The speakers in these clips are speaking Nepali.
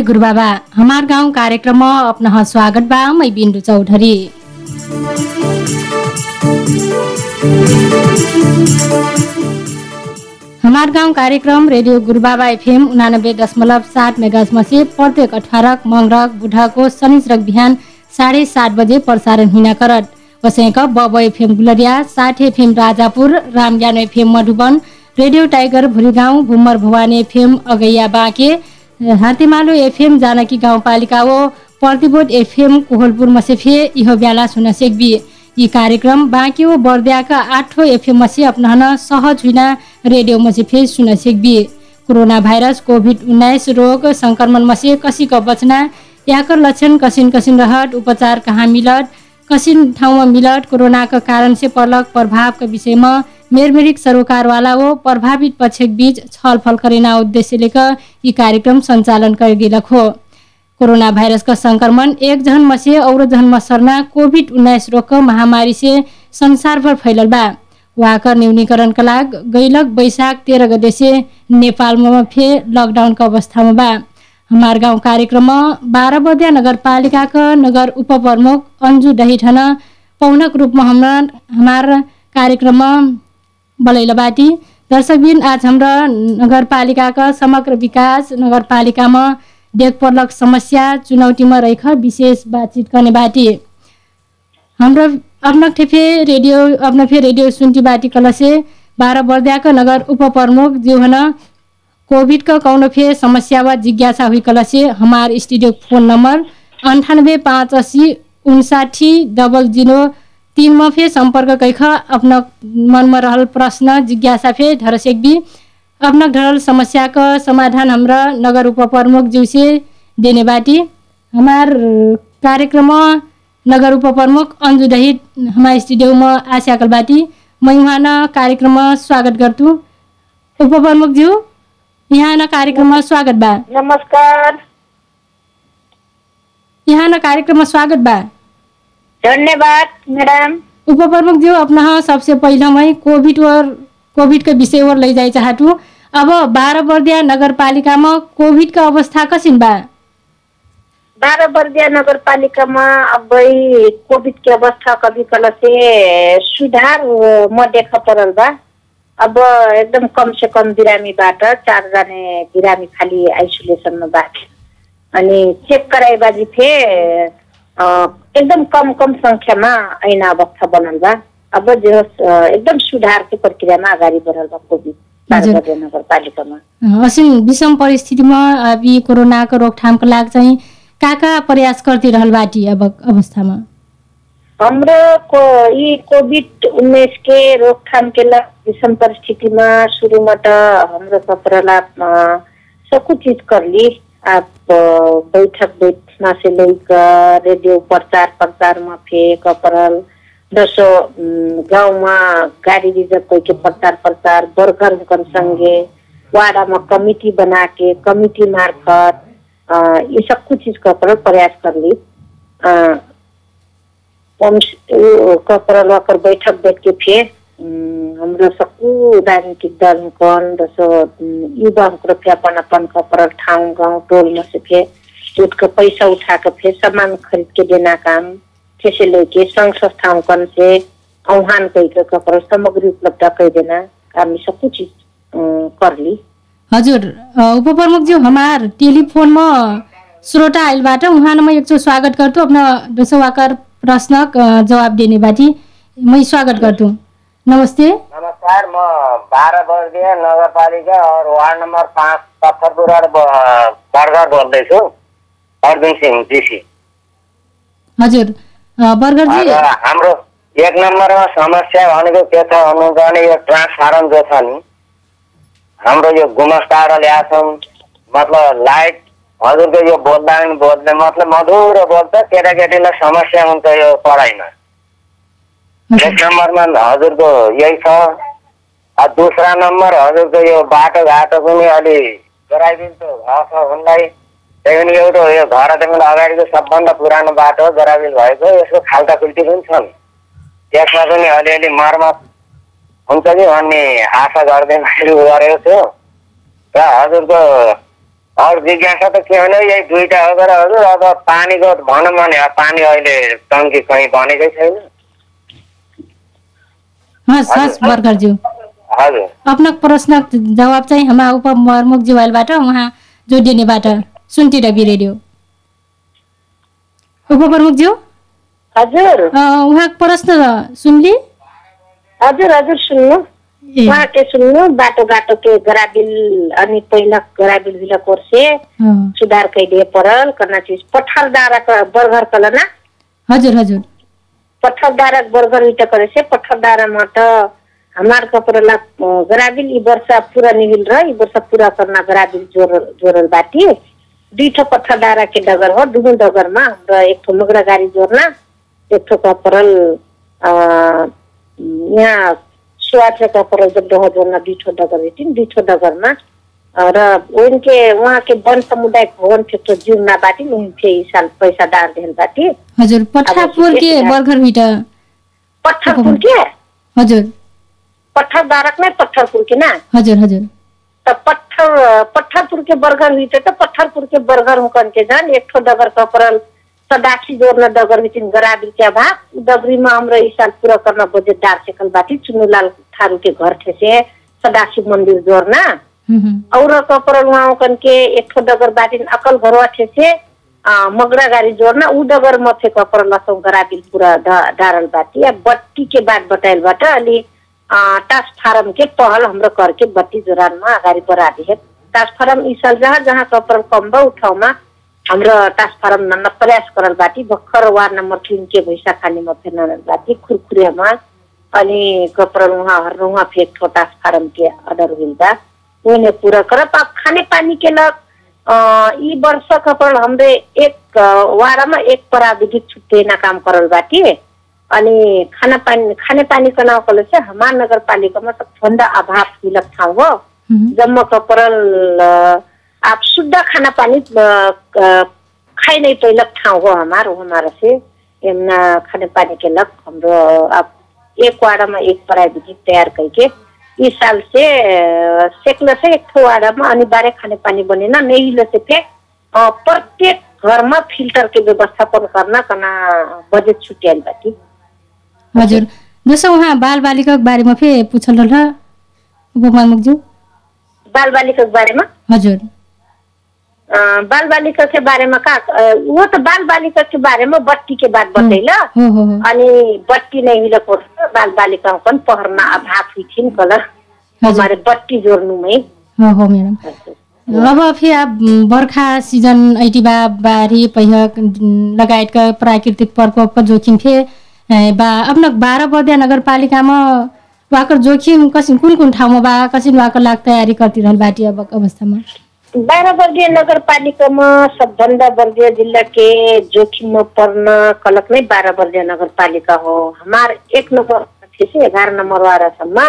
जय गुरु बाबा हमार गाउँ कार्यक्रममा अपना स्वागत बा मै बिन्दु चौधरी। हमार गाउँ कार्यक्रम रेडियो गुरु बाबा एफएम उनानब्बे दशमलव सात मेगाजमा प्रत्येक अठारक मङ्गरक बुढाको शनिचरक बिहान साढे सात बजे प्रसारण हिँडा करत। वसैक बब एफएम गुलरिया साठ FM Rajapur Ramgyan FM Madhuban radio tiger Bhurigaun भुमर Bhawani FM Agaiya Banke Hatemalo FM Janaki गाउँपालिका ओ प्रतिबोध एफएम कोहलपुर मसेफे इहो ब्याला सुन सेक्बी। यी कार्यक्रम बाँकी ओ बर्दियाका आठो एफएम मसे अपनाहन सहज हुइना रेडियो मसेफे सुन सेक्बी। कोरोना भाइरस कोभिड उन्नाइस रोग संक्रमण मसे कसीक बचना याकर लक्षण कसिन कसिन रहत उपचार कहाँ मिलत कसिन ठाउँमा मिलत कोरोनाका कारण से पर्लक प्रभावका विषयमा मेरमेरिक सरोकारवाला ओ प्रभावित पक्षक बीच छलफल करेना उद्देश्य लेकर यी कार्यक्रम सञ्चालन गरिदिलक हो। कोरोना भाइरस का संक्रमण एक जहन मसे और जहन मसरना कोभिड उन्नाइस रोग महामारी से संसार फैलल बा। वाकर न्यूनीकरण का लाग गैलक बैशाख तेरह गते से नेपालमा फे लकडाउन का अवस्थामा बा। हमार गाउँ कार्यक्रममा बाह्र बदिया नगरपालिकाका नगर उपप्रमुख अन्जु डहिठन पौनक रूपमा हाम्रा हमार कार्यक्रममा बाटी। दर्शकबिन आज हाम्रा नगरपालिकाका समग्र विकास नगरपालिकामा देख पर्लक समस्या चुनौतीमा रहिख विशेष बातचित गर्ने बाटी। हाम्रो अपना ठेफे रेडियो अपना फे रेडियो सुन्टी बाटी कलसे बाह्र बर्दियाका नगर उपप्रमुख जीवन कोभिड का कौनो फे समस्या वा जिज्ञासा हुई कलसे हमार स्टूडियो फोन नंबर अंठानब्बे पाँच अस्सी उनसाठी डबल जीरो तीनमा फे सम्पर्क कैख अपना मनमा रहल प्रश्न जिज्ञासा फे धर सेक्बी अपना ढरल समस्या का समाधान हमरा नगर उपप्रमुख जी से देने बाटी। हमार कार्यक्रम नगर उपप्रमुख अंजु दही हमारे स्टूडियो में आशा कल बाटी। मैं वहाँ न कार्यक्रम स्वागत गर्छु उपप्रमुख ज्यू यहाँ न कार्यक्रममा स्वागत बा। नमस्कार। यहाँ न कार्यक्रममा स्वागत बा। धन्यवाद मैडम उपप्रमुख ज्यू अपना सबसे पहिला मैं कोभिड और कोभिड के विषय और लै जाए चाहतु। अब बाह्र बर्दिया नगरपालिकामा कोभिड का अवस्था कसिन बा? बाह्र बर्दिया नगरपालिकामा अब कोभिड के अवस्था कभी कल से सुधार म देखा परल बा। अब एकदम कम से कम बिरामीबाट चारजना बिरामी खाली आइसोलेसनमा बाटे अनि चेक बाजी फे एकदम कम कम सङ्ख्यामा ऐना अवस्था बनल बा अब जो अ, एकदम सुधारको प्रक्रियामा अगाडि बढल बा कोभिड असिन विषम परिस्थितिमा अब यी कोरोनाको रोकथामको लागि चाहिँ का का प्रयास गर्दै रहल बाटी अब अवस्थामा हाम्रो को यी कोभिड उन्नाइस के रोकथाम के लागि विषम परिस्थितिमा सुरुमा त हाम्रो कपरला सब कुछ चीज आप बैठक बैठना से लेकर रेडियो प्रचार प्रचारमा फे कपरल उम्, गाउँमा गाडी रिजर्भ करके प्रचार प्रचार वर्कर हुकन संगे वाडामा कमिटी बना के कमिटी मार्फत ये सब कुछ चीज कपरल प्रयास कर ली अ, हम कपड़ा लकर बैठक बैठ के हाम्रो सकु राजनीतिक दल कौन दसो अम, युवा कृपया अपन अपन कपड़ा ठाउँ गाउँ टोल में से फिर पैसा उठा के फिर सामान खरीद के देना काम कैसे लेके संघ संस्थाओं कन से आह्वान करके कपड़ा सामग्री उपलब्ध कर देना काम ये सब चीज अम, कर ली हजुर उपप्रमुखज्यू हमार टेलिफोनमा श्रोता आइलबाट उहाँलाई म एकचोटि स्वागत गर्छु अपना दोसवाकर प्रश्न अ, जवाब दिने बाटी मै स्वागत गर्छु। नमस्ते। नमस्कार म बाह्र वर्गीय नगरपालिका वार्ड नम्बर पाँच पत्थरपुर बर्गर बोल्दैछु। अर्जुन सिंह जीसी। हजुर। बर्गरजी। हाम्रो एक नम्बरमा समस्या भनेको के छ भन्नु भने यो ट्रान्सफारम जो छ नि हाम्रो यो गुमस्ताबाट ल्याएछौँ मतलब लाइट हजुरको यो बोल्दा बोल्दै मतलब मधुरो बोल्छ केटाकेटीलाई समस्या हुन्छ यो पढाइमा। एक नम्बरमा हजुरको यही छ। दोस्रा नम्बर हजुरको यो बाटोघाटो पनि अलि गराइदिन्छु भएको छ उनलाई। त्यही पनि एउटा यो घरदेखि अगाडिको सबभन्दा पुरानो बाटो गराबिल भएको यसको खाल्टा खुल्टी पनि छन्। त्यसमा पनि अलिअलि मर्मत हुन्छ कि भन्ने आशा गर्दै मैले उ गरेको थियो र हजुरको अरू जिज्ञासा त के भने यही दुईवटा हो तर हजुर अब पानीको भनौँ भने पानी अहिले टङ्की कहीँ बनेकै छैन। हस्। बर्खरज्यू अपना प्रश्न जवाब चाहिँ हाम्रा उपप्रमुख ज्यूवालबाट उहाँ जोडिनेबाट सुन्ती रवि रेडियो उपप्रमुखज्यू हजुर। उहाँको प्रश्न सुनली? हजुर हजुर सुन्नु। ए, उहाँके सुन्नु? बाटो बाटो के गराबिल अनि पहिला गराबिल बिल कोर्से सुधार कैले परल करना चीज पठार दारा बर्गर कलना। हजुर हजुर। करे से पठार दारा मट हमार कपड़ला गराबिल ई वर्ष पूरा निहिल र ई वर्ष पूरा करना गराबिल जोर जोरल बाटी. दुई ठो पत्थर के डगर हो दुनु डगरमा हाम्रो एक ठो मगरा गाडी जोर्ना एक ठो कपरल यहाँ सुवाचे कपरल जब डह जोर्ना दुई ठो डगर हेटिन दुई ठो डगरमा र उनके वहाँ के वन समुदाय भवन क्षेत्र जिउना बाटी उनके साल पैसा डाल देल बाटी। हजुर पठापुर के अब बर्खरभिट पत्थरपुर के हजुर। पत्थर दारक नहीं पत्थरपुर के ना? हजुर हजुर। तो पत्थर पत्थरपुर के बर्गर हुई तो पत्थरपुर के बर्गर हुकन के जान एक ठो डगर कपरल सदाक्षी जोड़ना डगर बिचिन गराबिल के उ डगरी में हमरा इस साल पूरा करना बजेट डार सकल बाटी चुनुलाल थारू के घर थे से सदाशिव मंदिर जोड़ना। और कपरल हुकन के एक ठो डगर बाटी अकल घरवा थे से मगरा गाड़ी जोड़ना उ डगर मथे कपरल लसौ गराबिल पूरा डारल बाटी अब बत्ती के बाद बताइल बाट अलि टास्क फारम के पहल हाम्रो करके बत्ती जोरानमा अगाडि बढादि है। टास्क फारम ई साल जहाँ जहाँ कपरल कम बा उ ठाउँमा हाम्रो टास्क फारम नन्न प्रयास करल बाटी भर्खर वार्ड नम्बर तिन के भैसा खानीमा फेर्न बाटी खुरखुरियामा अनि कपरल उहाँ हर उहाँ फेक ठो टास्क फारम के अर्डर बा। उन्हें पूरा कर अब खाने पानी के लग ई वर्ष कपरल हमरे एक अ, वारमा एक प्राविधिक छुट्टिएन काम करल बाटी। अनि खाना पानी खाने पानी का नाम कले से हमार नगर पालिका में सबभन्दा अभाव मिलक ठाउँ हो। जम्मा कपरल आप शुद्ध खाना पानी खाइ नहीं पैलक ठाउँ हो हमार हमारा से। एमना खाने पानी के लग हाम्रो आप एक वाड़ा में एक प्राविधिक तैयार करके इस साल से अ, सेक्ल से एक ठो वाड़ा में अनिवार्य खाने पानी बनेना नहीं से फे अ, प्रत्येक घरमा फिल्टर के व्यवस्थापन करना कना बजेट छुट्याइल बाटी हजुर। दोस्रो उहाँ बाल बालिकाको बारेमा फेरि पुछल रह उपप्रमुखज्यू बाल बालिका के बारे में हजुर। बाल बालिका के बारे में का अ, वो तो बाल बालिका के बारे में बत्ती के बात बतैला अनि बत्ती नहीं मिले पर्छ बाल बालिका पनि पहरमा अभाव हुई थिइन् कलर हमारे बत्ती जोड्नु में। हो हो म्याडम। अब फेरि अब बर्खा सिजन ऐटिबा बाढी पहिरक लगायतका प्राकृतिक प्रकोपको जोखिम फे ए, बा अपना बाह्र बर्दिया नगरपालिकामा वाकर जोखिम कसिन कुन कुन ठाउँमा बा कसिन वाकर लाग तयारी करतिरहल बाटी अब अवस्थामा? बाह्र वर्गीय नगरपालिकामा सबभन्दा वर्गीय जिल्ला के जोखिम में पर्न कलक नै बाह्र वर्गीय नगरपालिका हो। हमार एक नम्बर से एघार नम्बर वारासम्म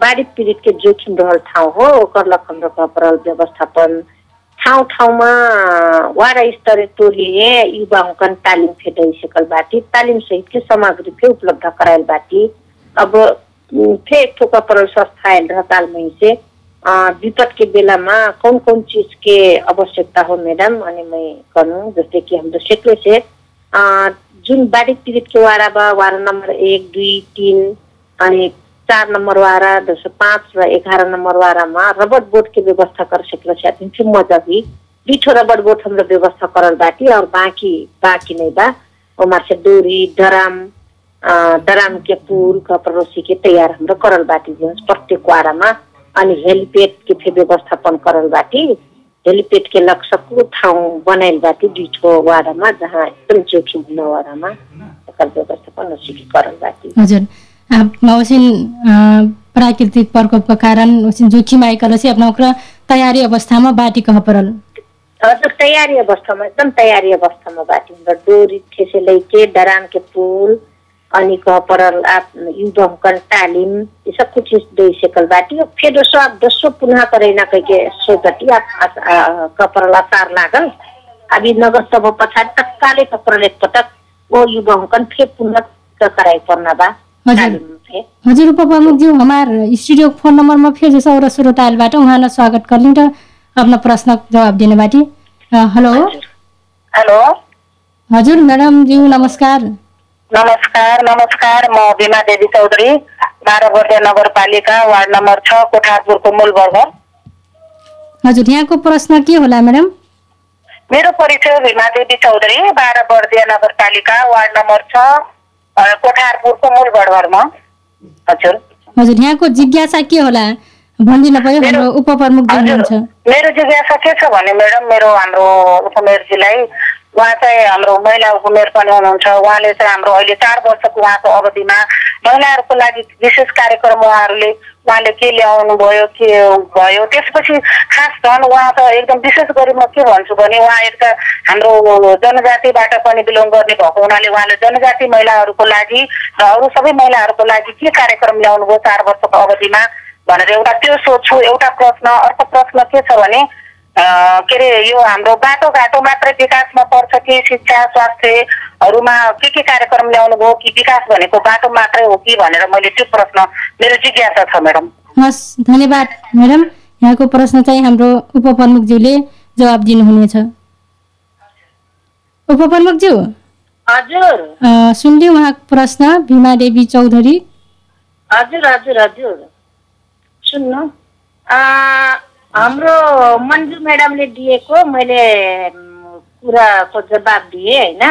बाढी पीडित के जोखिम रहल ठाउँ हो। ओकर हाम्रो कपरल व्यवस्थापन ठाउँ ठाउँमा वाडा स्तरीय टोलीले युवा हुकन तालिम फेदै सकल बाटी। तालिम सहित के सामग्री फे उपलब्ध करायल बाटी। अब उम, फे एक ठो कपरल संस्था आयल रह ताल मही से अ, विपद के बेलामा कौन कौन चीज के आवश्यकता हो मैडम अनि मैं करूँ जस्तै कि हाम्रो सेक्ले से अ, जुन बाढी पीडित के वाडा बा वाडा नम्बर एक दुई तिन अनि चार नम्बर वारा दोस्रो पाँच र एघार नम्बर वारामा रबर बोर्ड के व्यवस्था कर सकल से अति फिर मजा हुई दुई ठो रबर बोर्ड हाम्रो व्यवस्था करल बाटी और बाँकी बाँकी नहीं बा। ओमा से डोरी डराम अ, डराम के पुल कपरोसी के तैयार हाम्रो करल बाटी प्रत्येक वारामा। अनि हेलिपेड के व्यवस्थापन करल बाटी हेलिपेड के लक्ष्यको ठाउँ बनाइल बाटी दुई ठो वाडामा जहाँ एकदम जोखिम हुन वाडामा व्यवस्थापन औषधि करल बाटी। हजुर। अ, प्राकृतिक प्रकोपको कारण जोखिम आइकल से अपना ओकरा तयारी अवस्थामा बाटी कह परल? हजुर तयारी अवस्थामा एकदम तयारी अवस्थामा बाटी डोरी ठेसे लैके के पुल अनि कह परल आप युवा हुकन तालिम ये सब कुछ दे सकल बाटी फिर दोस्तों आप दोस्तों पुनः करेना कह के सोचती आप कपरल असार लागल। अभी नगर सभा पछाडि तत्कालै कपरल एकपटक वो युवा हुकन फेर पुनः कराइ पर्ना बा। हजुर। उपप्रमुखज्यू हमार स्टूडियो फोन नंबर में फिर जैसा और श्रोता आयल बाटे उहाँलाई स्वागत कर लीं अपना प्रश्न जवाब देने बाटी। Hello hello. हजुर मैडम ज्यू नमस्कार। नमस्कार नमस्कार म बिमा देवी चौधरी बाह्र नगरपालिका वार्ड नम्बर छ कोठारपुरको मूल वर्ग। हजुर यहाँको प्रश्न के होला मैडम मेरो परिचय भीमा देवी चौधरी बाह्र वर्षीय नगरपालिका वार्ड नम्बर छ कोठारपुरको मूल वर्गमा हजुर। हजुर यहाँको जिज्ञासा के होला? भनिदिन भयो हाम्रो उपप्रमुख मेरो जिज्ञासा के छ भने म्याडम मेरो हाम्रो उपमेयरजीलाई उहाँ चाहिँ हाम्रो महिला उपमेयर पनि हुनुहुन्छ। उहाँले चाहिँ हाम्रो अहिले चार वर्षको उहाँको अवधिमा महिलाहरूको लागि विशेष कार्यक्रम उहाँहरूले उहाँले के ल्याउनु भयो के भयो? त्यसपछि खास झन् उहाँ त एकदम विशेष गरी म के भन्छु भने उहाँ एउटा हाम्रो जनजातिबाट पनि बिलोङ गर्ने भएको हुनाले उहाँले जनजाति महिलाहरूको लागि र अरू सबै महिलाहरूको लागि के कार्यक्रम ल्याउनु भयो चार वर्षको अवधिमा भनेर एउटा त्यो सोध्छु। एउटा प्रश्न अर्को प्रश्न के छ भने के अरे यो हाम्रो बाटोघाटो मात्रै विकासमा पर्छ कि शिक्षा स्वास्थ्यहरूमा के के कार्यक्रम ल्याउनु भयो कि विकास भनेको बाटो मात्रै हो कि भनेर मैले त्यो प्रश्न मेरो जिज्ञासा छ म्याडम। हस् धन्यवाद म्याडम। यहाँको प्रश्न चाहिँ हाम्रो उपप्रमुखज्यूले जवाब दिनुहुनेछ। उपप्रमुखज्यू हजुर। अ, सुनले उहाँको प्रश्न भीमा देवी चौधरी। हजुर हजुर हजुर। सुन्नु। अ, हाम्रो मन्जु म्याडमले दिएको मैले कुराको जवाब दिएँ होइन?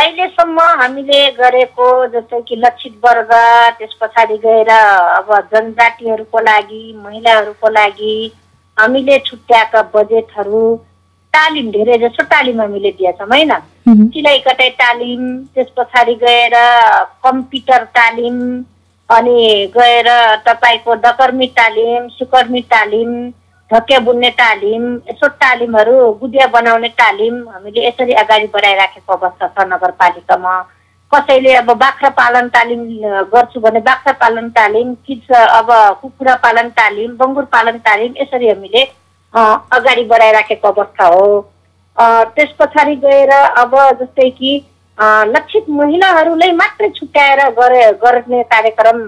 अहिलेसम्म हामीले गरेको जस्तै कि लक्षित वर्ग त्यस पछाडि गएर अब जनजातिहरूको लागि महिलाहरूको लागि हामीले छुट्याएका बजेटहरू तालिम धेरै जसो तालिम हामीले दिएछौँ होइन? सिलाइ कटाइ तालिम त्यस पछाडि गएर कम्प्युटर तालिम अनि गएर तपाईँको डकर्मी तालिम सुकर्मी तालिम ढके बुन्ने तालिम यसो तालिमहरू गुडिया बनाउने तालिम हामीले यसरी अगाडि बढाइराखेको अवस्था छ नगरपालिकामा। कसैले अब बाख्रा पालन तालिम गर्छु भने बाख्रा पालन तालिम किच अब कुखुरा पालन तालिम बङ्गुर पालन तालिम यसरी हामीले अगाडि बढाइराखेको अवस्था हो। त्यस पछाडि गएर अब जस्तै कि लक्षित महिलाहरूलाई मात्रै छुट्याएर गरे गर्ने कार्यक्रम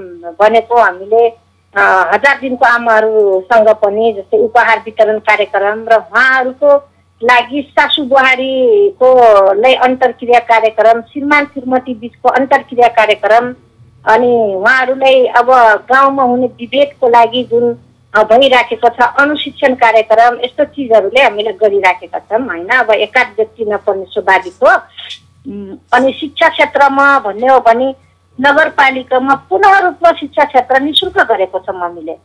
बनेको हामीले हजार दिनको आमाहरूसँग पनि जस्तै उपहार वितरण कार्यक्रम र उहाँहरूको लागि सासु बुहारीको लाई अन्तर्क्रिया कार्यक्रम श्रीमान श्रीमती बिचको अन्तर्क्रिया कार्यक्रम अनि उहाँहरूलाई अब गाउँमा हुने विभेदको लागि जुन भइराखेको छ अनुशिक्षण कार्यक्रम यस्तो चिजहरूले हामीले गरिराखेका छौँ होइन? अब एकाध व्यक्ति नपर्ने स्वाभाविक हो। अनि शिक्षा क्षेत्रमा भन्ने हो भने नगरपालिकामा पुनः रूपमा शिक्षा क्षेत्र नि शुल्क गरेको छौँ हामीले।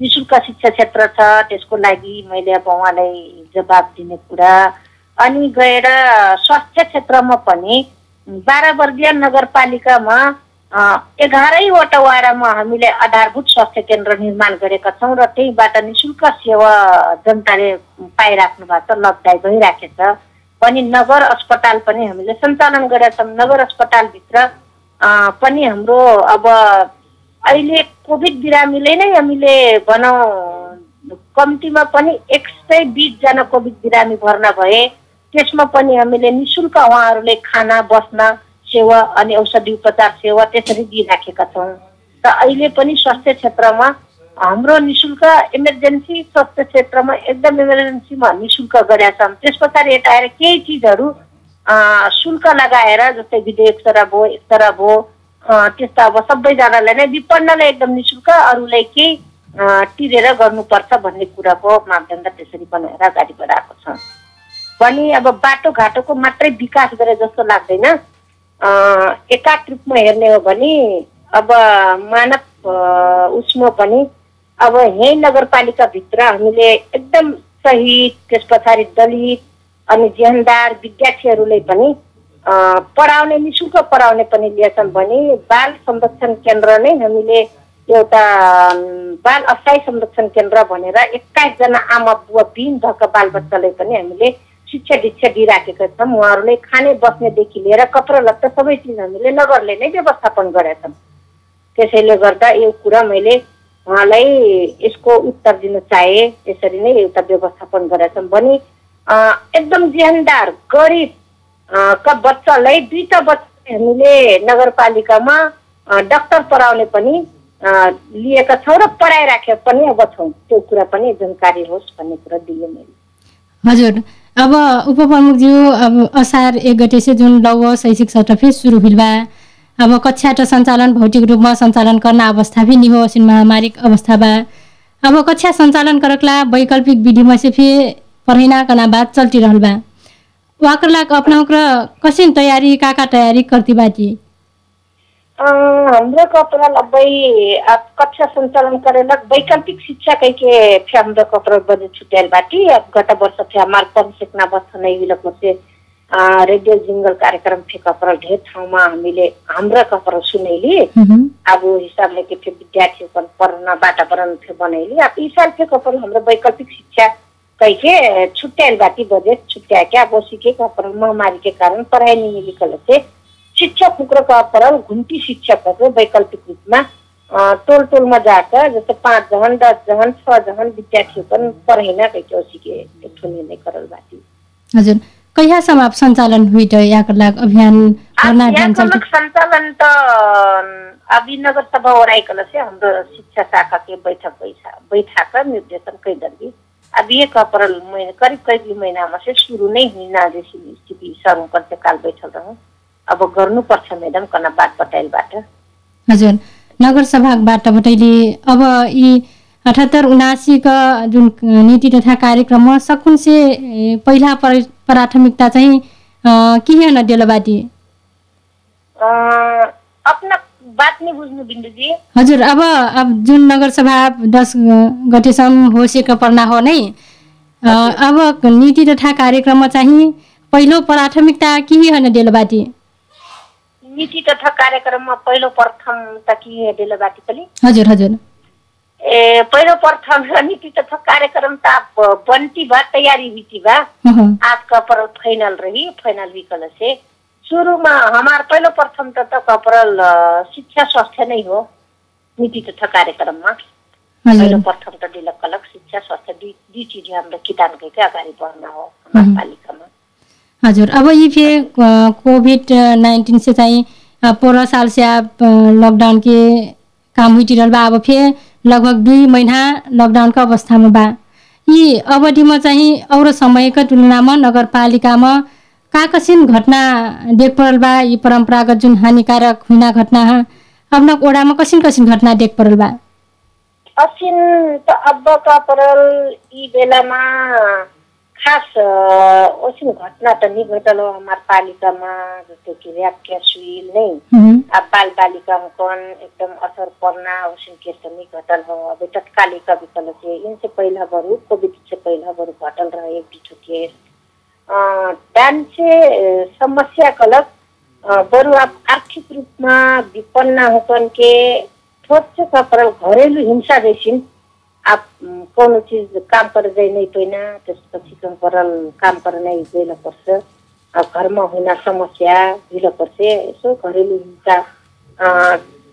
नि शुल्क शिक्षा क्षेत्र छ त्यसको लागि मैले अब उहाँलाई जवाब दिने कुरा। अनि गएर स्वास्थ्य क्षेत्रमा पनि बाह्र वर्गीय नगरपालिकामा एघारैवटा वाडामा हामीले आधारभूत स्वास्थ्य केन्द्र निर्माण गरेका छौँ र त्यहीबाट नि शुल्क सेवा जनताले पाइराख्नु भएको छ लब्धाइ भइराखेको छ। पनि नगर अस्पताल पनि हामीले सञ्चालन गरेका छौँ नगर अस्पतालभित्र पनि हाम्रो अब अहिले कोभिड बिरामीले नै हामीले भनौँ कम्तीमा पनि एक सय बिसजना कोभिड बिरामी भर्ना भए त्यसमा पनि हामीले नि शुल्क उहाँहरूले खाना बस्न सेवा अनि औषधि उपचार सेवा त्यसरी दिइराखेका छौँ। र अहिले पनि स्वास्थ्य क्षेत्रमा हाम्रो नि शुल्क इमर्जेन्सी स्वास्थ्य क्षेत्रमा एकदम इमर्जेन्सीमा नि शुल्क गरेका छौँ त्यस पछाडि यता आएर केही चिजहरू शुल्क लगाएर जस्तै भिडियो एक्सरा भयो एक्सरा भयो त्यस्ता अब सबैजनालाई नै विपन्नलाई एकदम नि शुल्क अरूलाई केही तिरेर गर्नुपर्छ भन्ने कुराको मापदण्ड त्यसरी बनाएर अगाडि बढाएको छ। भने अब बाटोघाटोको मात्रै विकास गरे जस्तो लाग्दैन। अ, एकाक रूपमा हेर्ने हो भने अब मानव उसमा पनि अब यही नगरपालिकाभित्र हामीले एकदम शहीद त्यस पछाडि दलित अनि जेहनदार विद्यार्थीहरूले पनि पढाउने नि शुल्क पढाउने पनि लिएछन् भने बाल संरक्षण केन्द्र नै हामीले एउटा बाल अस्थायी संरक्षण केन्द्र भनेर एक्काइसजना आमा बुवा बिन भएको बालबच्चालाई पनि हामीले शिक्षा दीक्षा दिइराखेका छौँ। उहाँहरूले खाने बस्नेदेखि लिएर कपडा लत्ता सबै चिज हामीले नगरले नै व्यवस्थापन गरेका छौँ। त्यसैले गर्दा यो कुरा मैले उहाँलाई यसको उत्तर दिन चाहे यसरी नै एउटा व्यवस्थापन गरेका छौँ भने एकदम जेहनदार गरिब का बच्चालाई दुईटा बच्चा हामीले नगरपालिकामा डाक्टर पढाउने पनि लिएका छौँ र पढाइराखेका पनि अब छौँ। त्यो कुरा पनि जानकारी होस् भन्ने कुरा दिएँ मैले। हजुर अब उपप्रमुखज्यू अब असार एक गते से जुन लौ शैक्षिक सत्र फिर शुरू हुइल बा अब कक्षा त सञ्चालन भौतिक रूपमा सञ्चालन गर्न अवस्था भी निहो सिन महामारी अवस्था बा अब कक्षा सञ्चालन करकला वैकल्पिक विधिमा से फिर पढ़ैना बात चलती रहल बा वाकर लाग अपना कसिन तयारी का का तयारी करती बाटी हाम्रो कपडा अब कक्षा सञ्चालन करेला वैकल्पिक शिक्षा कह के फिर हाम्रो कपडा बजे छुट्याइल बाटी अब गत वर्ष फिर हमार पढ़ सिक्ना बच्चा नहीं विलक से अ, रेडियो जिङ्गल कार्यक्रम कपडा ढेर ठाउँमा हामीले हाम्रो कपडा सुनैली। अब हिसाबले के फिर विद्यार्थी पढ्न वातावरण फिर बनैली अब ई साल फिर कपडा हाम्रो वैकल्पिक शिक्षा कह के छुट्याइल बाटी बजेट छुट्या के अब उसी के कपडा महामारी के कारण पढ़ाई नहीं मिली कल से शिक्षक उग्र का अपहरण घुम्ती शिक्षकहरू वैकल्पिक रूपमा टोल टोलमा जाकर जस्तै पाँच जन दस जन छ जन विद्यार्थी पनि पढेन कैके उसीके एक ठो निर्णय करल बाटी। हजुर। कहियासम्म आप सञ्चालन त याकर लाग अभियान सञ्चालन त अभी नगर सभा ओराइकल से हाम्रो शिक्षा शाखा के बैठक बैठा बैठा निर्देशन कै दर्गी अब एक अप्रैल महीना करीब करीब महीनामा चाहिँ सुरु नै हुन जैसी स्थिति सरौँ से काल बैठल रह। अब गर्नुपर्छ म्याडम कना बात पटाइलबाट हजुर नगर सभाबाट अब यी अठहत्तर उनासीका जुन नीति तथा कार्यक्रममा सकुन से ए, पहिला पर- प्राथमिकता चाहिँ के न डेलोबाटी हजुर अब अब जुन नगर सभा दस गतेसम्म होसेको पर्ना हो नै अब नीति तथा कार्यक्रममा चाहिँ पहिलो प्राथमिकता के होइन डेलोबाटी नीति तथा कार्यक्रममा पहिलो प्रथम त के डेलोबाटी पनि? हजुर हजुर। ए पहिलो प्रथम नीति तथा कार्यक्रम त बनती बा तैयारी हुई बा आज कपरल फाइनल रही फाइनल विकल से सुरुमा हमार पहिलो प्रथम त त कपरल शिक्षा स्वास्थ्य नै हो नीति तथा कार्यक्रममा। पहिलो प्रथम त डिलक कलक शिक्षा स्वास्थ्य दुई दुई चिज हाम्रो किटान गएकै अगाडि बढ्न हो हमार पालिकामा हजुर अब ये फिर कोविड नाइन्टीन से चाहिँ पोरह साल से लॉकडाउन के काम हुई रहल बा अब फिर लगभग दुई महीना लॉकडाउन का अवस्थामा बा। यी अवधिमा चाहिँ अरू समयका तुलनामा नगरपालिकामा का कसिन घटना देख परल बा। यी परम्परागत जुन हानिकारक हुना घटना अपना ओडामा कसिन कसिन घटना देख परल बा। असिन त अब कपरल यी बेलामा खास असिन घटना त नि घटल हो हमार पालिकामा जस्तो कि ऱ्याप क्यासुइल नै अब बाल बालिका कौन एकदम असर पर्ना उसिन के नहीं घटल हो अभी तत्कालिक विकल से इनसे पहिला बरु कोविड से पहिला बरु घटल रहे एक दुठो केस से अ, समस्या कलक बरु अब आर्थिक रूपमा विपन्न होकन के से कपड़ा घरेलू हिंसा जैसिन आप कौनो चीज काम जाए नहीं पैना त्यसपछि कम परल काम कर नहीं गइल पर्छ घरमा हुन समस्या भिल पर्छ यसो घरेलु हिंसा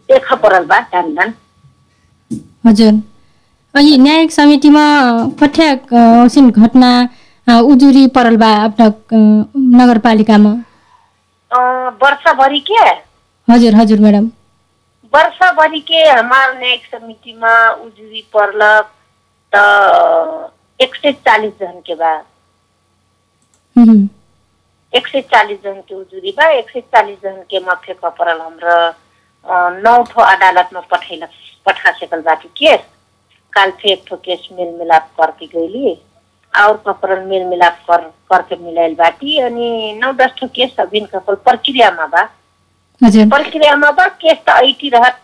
देखा परल बा दान दान हजुर अनि न्यायिक समितिमा कठ्याक औसिन घटना उजुरी परल बा आफ्ना नगरपालिकामा अ, वर्षभरि के हजुर हजुर म्याडम वर्षभरि के हमार न्यायिक समितिमा उजुरी पर्लक त एक सय चालिस जन के बा एक सय चालिस जन के उजुरी बा एक सय चालिस जन के माफे परल हाम्रो नौ ठो अदालतमा पठाइल पठा सकल बाटी केस। काल फिर एक ठो केस मेल मिलाप करके गईली और कपरल मेल मिलाप कर करके मिलाइल बाटी अनि नौ दस ठो केस अभिन कपल प्रक्रियामा बा प्रक्रियामा बा केस त ऐटी रहत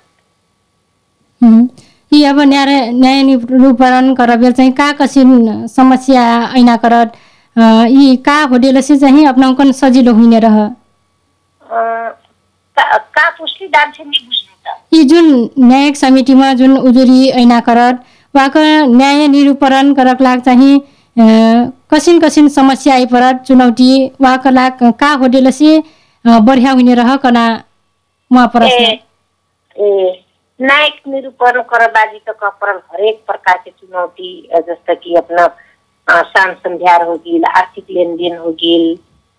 हुँ। यी अब न्याय न्याय निरूपण करबेल चाहिँ का कसिन समस्या ऐना करत? यी का होडेलसे चाहिँ अपनाउकन सजिलो हुने रह? का दाम चाहिँ नि बुझ्नु त? यी जुन न्यायिक समितिमा जुन उजुरी ऐना करत वाक न्याय निरूपण करक लाग चाहिँ कसिन कसिन समस्या आइपरत चुनौती वाक लाग का होडेलसे अ, बढिया हुने रह कना उहाँ प्रश्न ए नायक निरूपण करबाजी त कपरल हरेक प्रकार के चुनौती जस्तो कि अपना साम संध्यार हो गिल आर्थिक लेनदेन हो गिल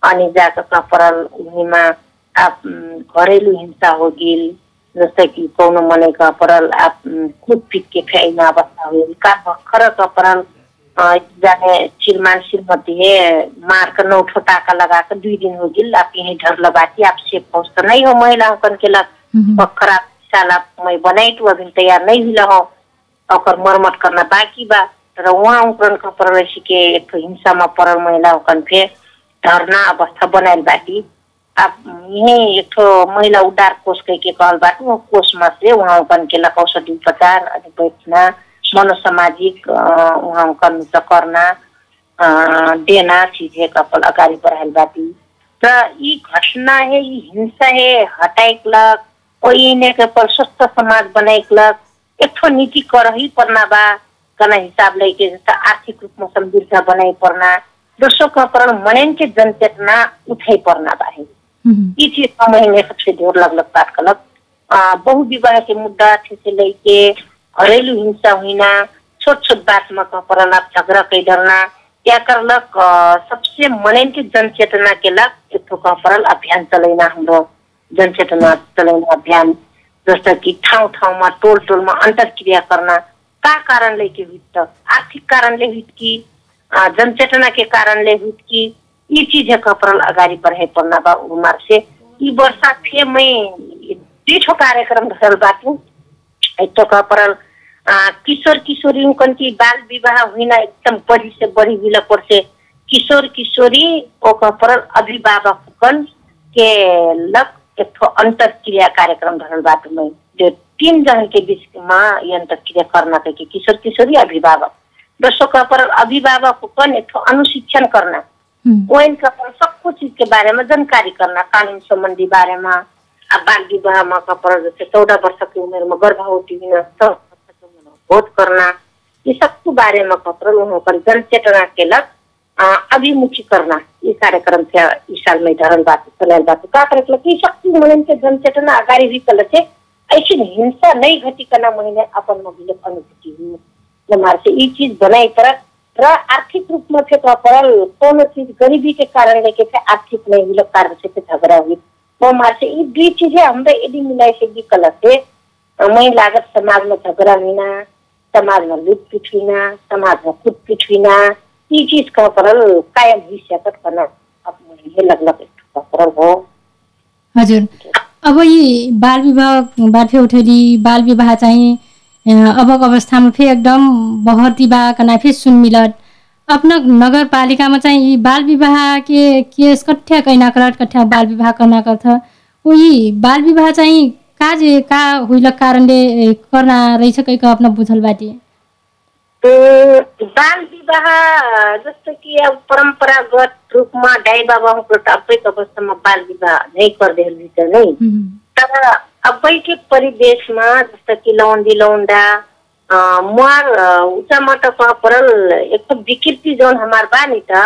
अनि जाकर कपरल उनीमा घरेलु हिंसा हो गिल जस्तै कि कौनो मनै का परल आप कूद पीट के फेंकना अवस्था हुई का भखर का परल अ, जाने श्रीमान श्रीमती है मार नौ टाका लगा दुई दिन हो गिल आप यही डर लगाती आप सेफ हाउस तो नहीं हो महिला कन के लग। बखरा साला मैं बनाई तो अभी तैयार नहीं हुई हो और मरम्मत करना बाकी बा। तर वहाँ उकरन का के एक ठो हिंसा में महिला उकन फे धरना अवस्था बनाइल बाटी। अब यही एक ठो महिला उद्धार कोष कह के कहल बाटू कोष में से वहाँ उकन के लक औषधि उपचार अनि बैठना। मनोसामाजिक उकन त करना देना चीजें कपल अगाडि बढ़ाइल बाटी र यी घटना है यी हिंसा है हटाइकलक कोही ने के पर स्वस्थ समाज बनाइकलक एक ठो नीति करही पर्ना बा कना हिसाब लेके जस्ता आर्थिक रूपमा समृद्ध बनाइ पर्ना दोस्रो का पर मनन के जनचेतना उठाइ पर्ना बा है हम्म, यी चीज समझने सबसे ढेर लगलग बात कलक बहुविवाह के मुद्दा से लेके घरेलू हिंसा हुईना छोट छोट बात में कह परल झगड़ा कई डरना क्या अ, सबसे मनन के जनचेतना के लग एक ठो कह अभियान चलैना हाम्रो। जनचेतना चलैना अभियान जस्तो कि ठाउँ ठाउँमा टोल टोलमा अन्तर्क्रिया करना का कारणले के हुई त आर्थिक कारणले हुई कि? जनचेतना के कारणले हुई कि? यी चीज़ है कपरल अगाडि बढाइ पर्ना बा उमर से यी वर्षा थिए मै दुई ठो कार्यक्रम धरल बाटू। एक तो कपरल किशोर किशोरी उनकन की बाल विवाह हुइना एकदम बढी से बढी हुइला पर्से किशोर किशोरी ओ कपरल अभिभावक के लग एक ठो अंतरक्रिया कार्यक्रम धरल बाटू मै जो तीन जन के बीच में ये अंतरक्रिया करना के किशोर किशोरी अभिभावक। दोस्रो कपरल अभिभावक कन एक ठो अनुशिक्षण करना हम्म, ओइन का पर सबको चीज के बारे में जानकारी करना कानून संबंधी बारे में अब बाल विवाह में का पर जैसे चौदह वर्ष की उम्र में गर्भवती हुई भोज करना ये सबको बारे में का पर वहाँ पर जनचेतना के लग अभिमुखी करना ये कार्यक्रम थे इस साल में धरल बात चलाल बात का करे कि शक्ति मन के जनचेतना अगाडि भी कल से ऐसी हिंसा नहीं घटिकन महीने अपन महिले अनुभूति हुई हमारे से ये चीज़ बनाई तरह र आर्थिक रूपमा चाहिँ परल कोनो चीज़ गरीबी के कारण के चाहिँ आर्थिक नहीं हुई कारण से के झगड़ा हुई वो मार से ये दुई चीज़ें हमने यदि मिलाई से गलत से मैं लागत समाज में झगड़ा हुईना समाज में लुटपिट हुईना समाज में कुटपिट हुईना ये चीज का कायम हुई सकत करना हो। हजुर। अब यी बाल विवाह बाफे उठेली बाल विवाह चाहिँ अबक अवस्थामा फेरि एकदम बहर्ती बा फेरि सुन मिलत। अपना नगरपालिकामा चाहिँ यी बाल विवाह के केस कठ्या कैना करत कठ्या बाल विवाह करना करथ ऊ यी बाल विवाह चाहिँ का जे का हुइलक कारणले करना रहेछ कैक अपना बुझल बाटी बाल विवाह जस्तो कि अब परम्परागत रूपमा दाई बाबाको अबैको अवस्थामा बाल विवाह नै भित्र नै। तर अबैके परिवेशमा जस्तो कि लौन्डी लौन्डा मुहार उचामट परल एक ठो विकृति जौन हमार बा नि त।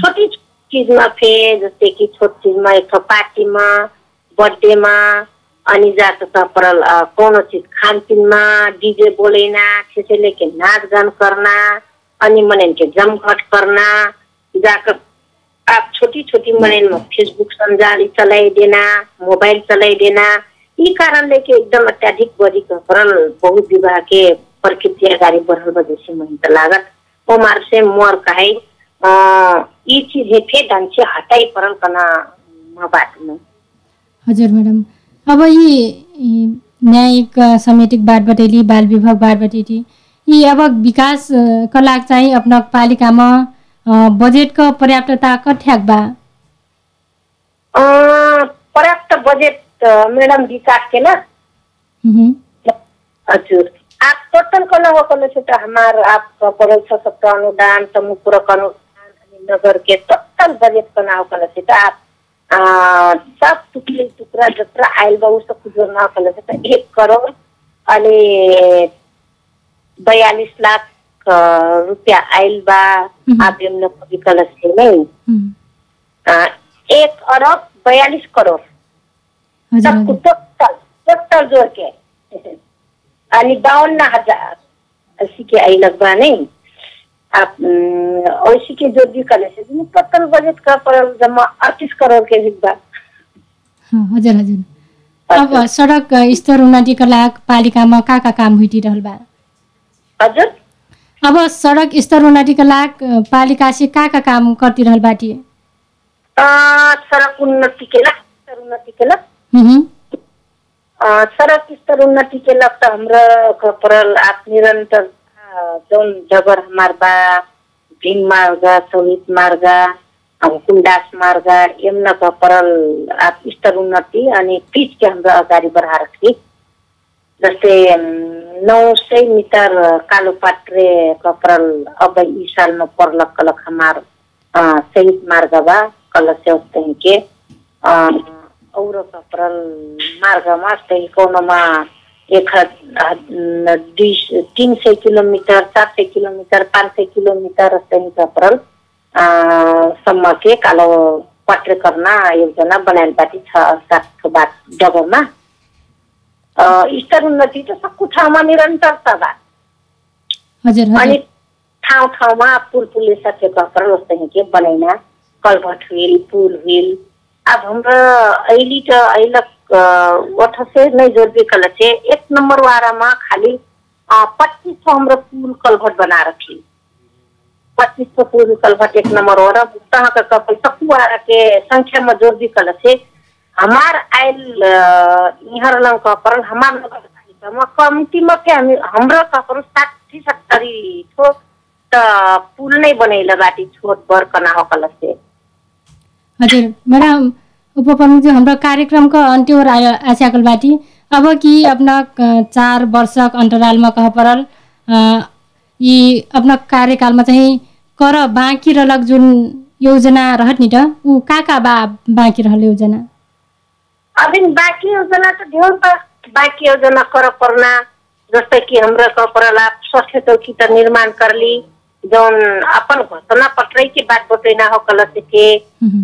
छोटी चीजमा फे जस्तै कि छोट चीजमा एक पार्टीमा बर्थडेमा अनि जात परल कोनो चीज खानपिनमा डीजे बोलेना छेसे लेके नाच गान करना अनि मनन के जमघट करना जाकर आप छोटी छोटी मनन में फेसबुक संजाली चलाई देना मोबाइल चलाई देना यी कारणले के एकदम अत्याधिक बढी परल बहुत विवाह के प्रकृति अगाडि बढ़ल वजह से मुझे त लागत। ओ मार से मोर कहे यी चीज फे ढंग से हटाई परल कना म बात में हजुर म्याडम अब यी न्यायिक अ, समितिक बाट बटैली बाल विभाग बाट बटैली यी अब विकास अ, का लाग चाहिँ अपना पालिकामा अ, बजेटको पर्याप्तता कठ्याक बा। पर्याप्त बजेट अ, मैडम विकास के ना हजुर। आप टोटल करना हो करने से तो हमार आपका पड़ल छ सप्ताह अनुदान समूह पूरक अनुदान अनि नगर के टोटल बजेट करना हो करने से तो आप सब टुकड़े टुकड़ा जत्रा हो करने से तो एक करोड़ अनि बयालीस लाख रुपया आयल बा। हम्म। आप यमुना कवि कलश से नहीं। हम्म, अ, एक अरब बयालीस करोड़। सबको टोटल टोटल जोड़ के। अनि बावन्न हजार। ऐसी के आई अम, ऐसी के जो भी कर से टोटल बजट का पर जमा अड़तीस करोड़ के हाँ, हजुर हजुर अब सडक स्तर उन्नतिका लागि पालिकामा का का काम हुइरहल बा हजुर अब सडक स्तर उन्नतिका लागि पालिका से का का काम करती रहल बाटी अ, सडक उन्नति केला स्तर उन्नति केला हम्म, अ, सडक स्तर उन्नति केला त हाम्रो आप निरंतर जगर हमार बा भीम मार्ग शहीद मार्ग कुंडास मार्ग यमुना खपरल आप स्तर उन्नति अनि पिच के हाम्रो अगाडि बढाएर रखी जस्तै नौ सय मिटर कालो पात्रे कपरल अब यी सालमा पर्लक कलक हमार अ, शहीद मार्ग बा कल से के और कपरल मार्गमा त्यही कोनोमा एक दुई तिन सय किलोमिटर चार सय किलोमिटर पाँच सय किलोमिटर अ, सम्म के कालो योजना बनाइल बाटी छ सात बात डबलमा। अ, स्तर उन्नति त सक्कु ठाउँमा निरन्तरता बा हजुर अनि ठाउँ ठाउँमा पुल पुलले सकेको जस्तै के? बनाइना कलभट हुइल पुल हुइल। अब हाम्रो अहिले त अहिले ओठसे नै जोड्बे कल चाहिँ एक नंबर वारामा खाली पच्चीस सौ हाम्रो पुल कलभट बनाएर थिए। पच्चीस सौ पुल कलभट एक नंबर हो र तहाँ का कपल सकू वारा के संख्या में जोड़ कल से हमार आयल यहाँ लंग कपर हमार नगरपालिकामा कम्तीमा के हामी हाम्रो कपर साठी सत्तरी त पुल नै बनैला बाटी छोट बर कना हो हजुर म्याडम उपप्रमुख हाम्रो कार्यक्रमको अन्त्य आयो आस्याकल बाटी अब कि अपना चार वर्षक अन्तरालमा कह परल यी अपना कार्यकालमा चाहिँ कर बाँकी रहलक जुन योजना रहत नि त ऊ का का बा बाँकी रहल योजना? अभी बाँकी योजना त ढेर बाँकी योजना कर पर्ना जस्तै कि हाम्रो कपरला स्वास्थ्य चौकी त निर्माण करली। जौन अपन घोषणा पत्र के बात बतैना हो कल से के।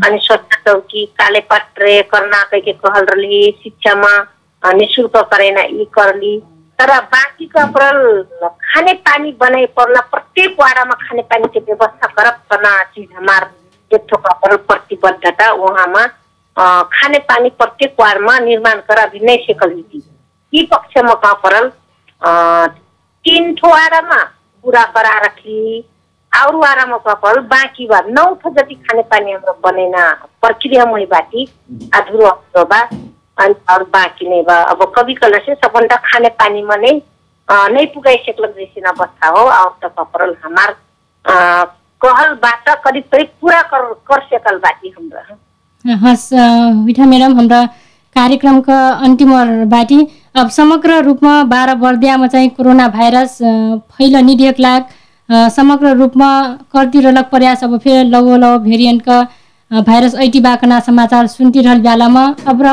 अनि स्वच्छ चौकी काले पत्रे करना के कहल रही शिक्षामा निशुल्क करेना ई करली तर बाँकी कपरल खाने पानी बनाए पर्ला प्रत्येक वाडामा खाने पानी के व्यवस्था करब करना चीज हमार एक ठो कपरल प्रतिबद्धता वहाँमा अ, खाने पानी प्रत्येक वार्डमा निर्माण कर अभी नै सेकल यी पक्षमा कपरल तीन ठो वाडामा पुरा करा रखी और वाडामा कपरल बाँकी बा नौ ठो जति खाने पानी हाम्रो बनेना प्रक्रिया मै बाटी अधुरो अधुरो बा अनि अरू बाँकी नै बा। अब कवि कलर से सबभन्दा खाने पानीमा नै नै पुगाइसक्लक जैसी अवस्था हो। और त कपरल हमार कहलबाट करिब करिब पुरा कर कर सकल बाटी हाम्रो। हस् विठा म्याडम हाम्रा कार्यक्रमको अन्तिम बाटी अब समग्र रूपमा बाह्र बर्दियामा चाहिँ कोरोना भाइरस फैलनी लाग अ, समग्र रूपमा करती रहलक प्रयास अब फेर लवो लव भेरिएन्टका भाइरस ऐटी बाकना समाचार सुन्ती रहल बेलामा अब र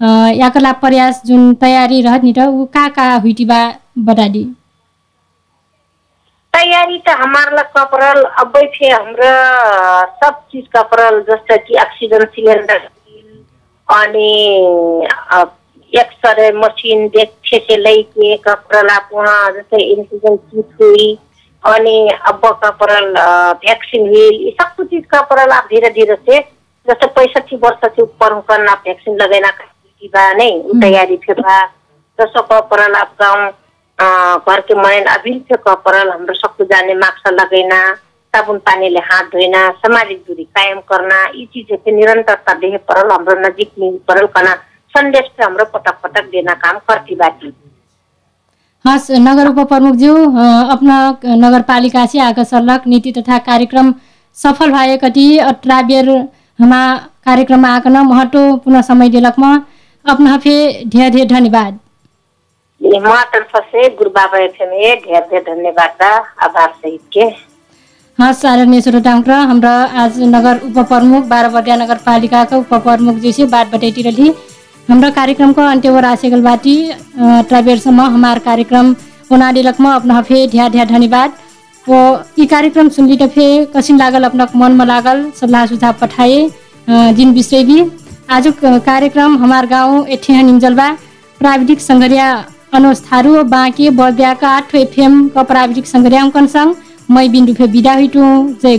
अ, याका लागि प्रयास जुन तयारी रहत नि त ऊ का का हुइटी बा बताडी तयारी त हमार कपरल अबै थे हाम्रो सब चीज कपरल जस्तो कि ऑक्सीजन सिलेंडर अनि एक्सरे देखे से लैके कपरल वहाँ जस्तै इंसिजन किट हुई अनि अब कपरल भ्याक्सिन हुई ये सब कुछ चीज कपरल आप धीरे धीरे से जस्तो पैंसठी वर्ष से ऊपर होकर आप भ्याक्सिन लगेना का बा नहीं उ तैयारी थे बा। जस्तो कपरल आप गाउँ अ, घर के मैन अभी से कपरल हाम्रो सबको जाने मास्क लगेना साबुन पानीले हाथ धोइना सामाजिक दूरी कायम करना यी चीजें के निरंतरता देहे परल हाम्रो नजिक परल कना संदेश पे हाम्रो पटक पटक देना काम करती बाटी हस् नगर उपप्रमुखज्यू अ, अपना नगरपालिका से आग सर्लक नीति तथा कार्यक्रम सफल भएकति अठारह बेर हमा कार्यक्रममा आकन महत्वपूर्ण समय दिलकमा अपना फे ढेर ढेर धन्यवाद। ये माँ तरफ से ढेर ढेर धन्यवाद आभार सहित के। हस् आदरणीय श्रोताङ्क हाम्रो आज नगर उपप्रमुख बाह्रबटिया नगरपालिकाको उपप्रमुख जी बटैती रही हाम्रो कार्यक्रमको अन्त्य ओर आसेगल बाटी ट्राइबेरसम्म हमार कार्यक्रम उना दिलकमा अपना फे ढेर ढेर धन्यवाद। वो ई कार्यक्रम सुनली त फे कसिन लागल अपना मनमा लागल सल्लाह सुझाव पठाए जिन विषय भी आजुक कार्यक्रम हमार गाउँ एठेह निम्जलबा प्राविधिक सङ्घर्या अनुज थारू बाँके बर्दियाका आठ का प्राविधिक अङ्कन सङ्ग मै बिन्दु फे बिदा हुइटु। जय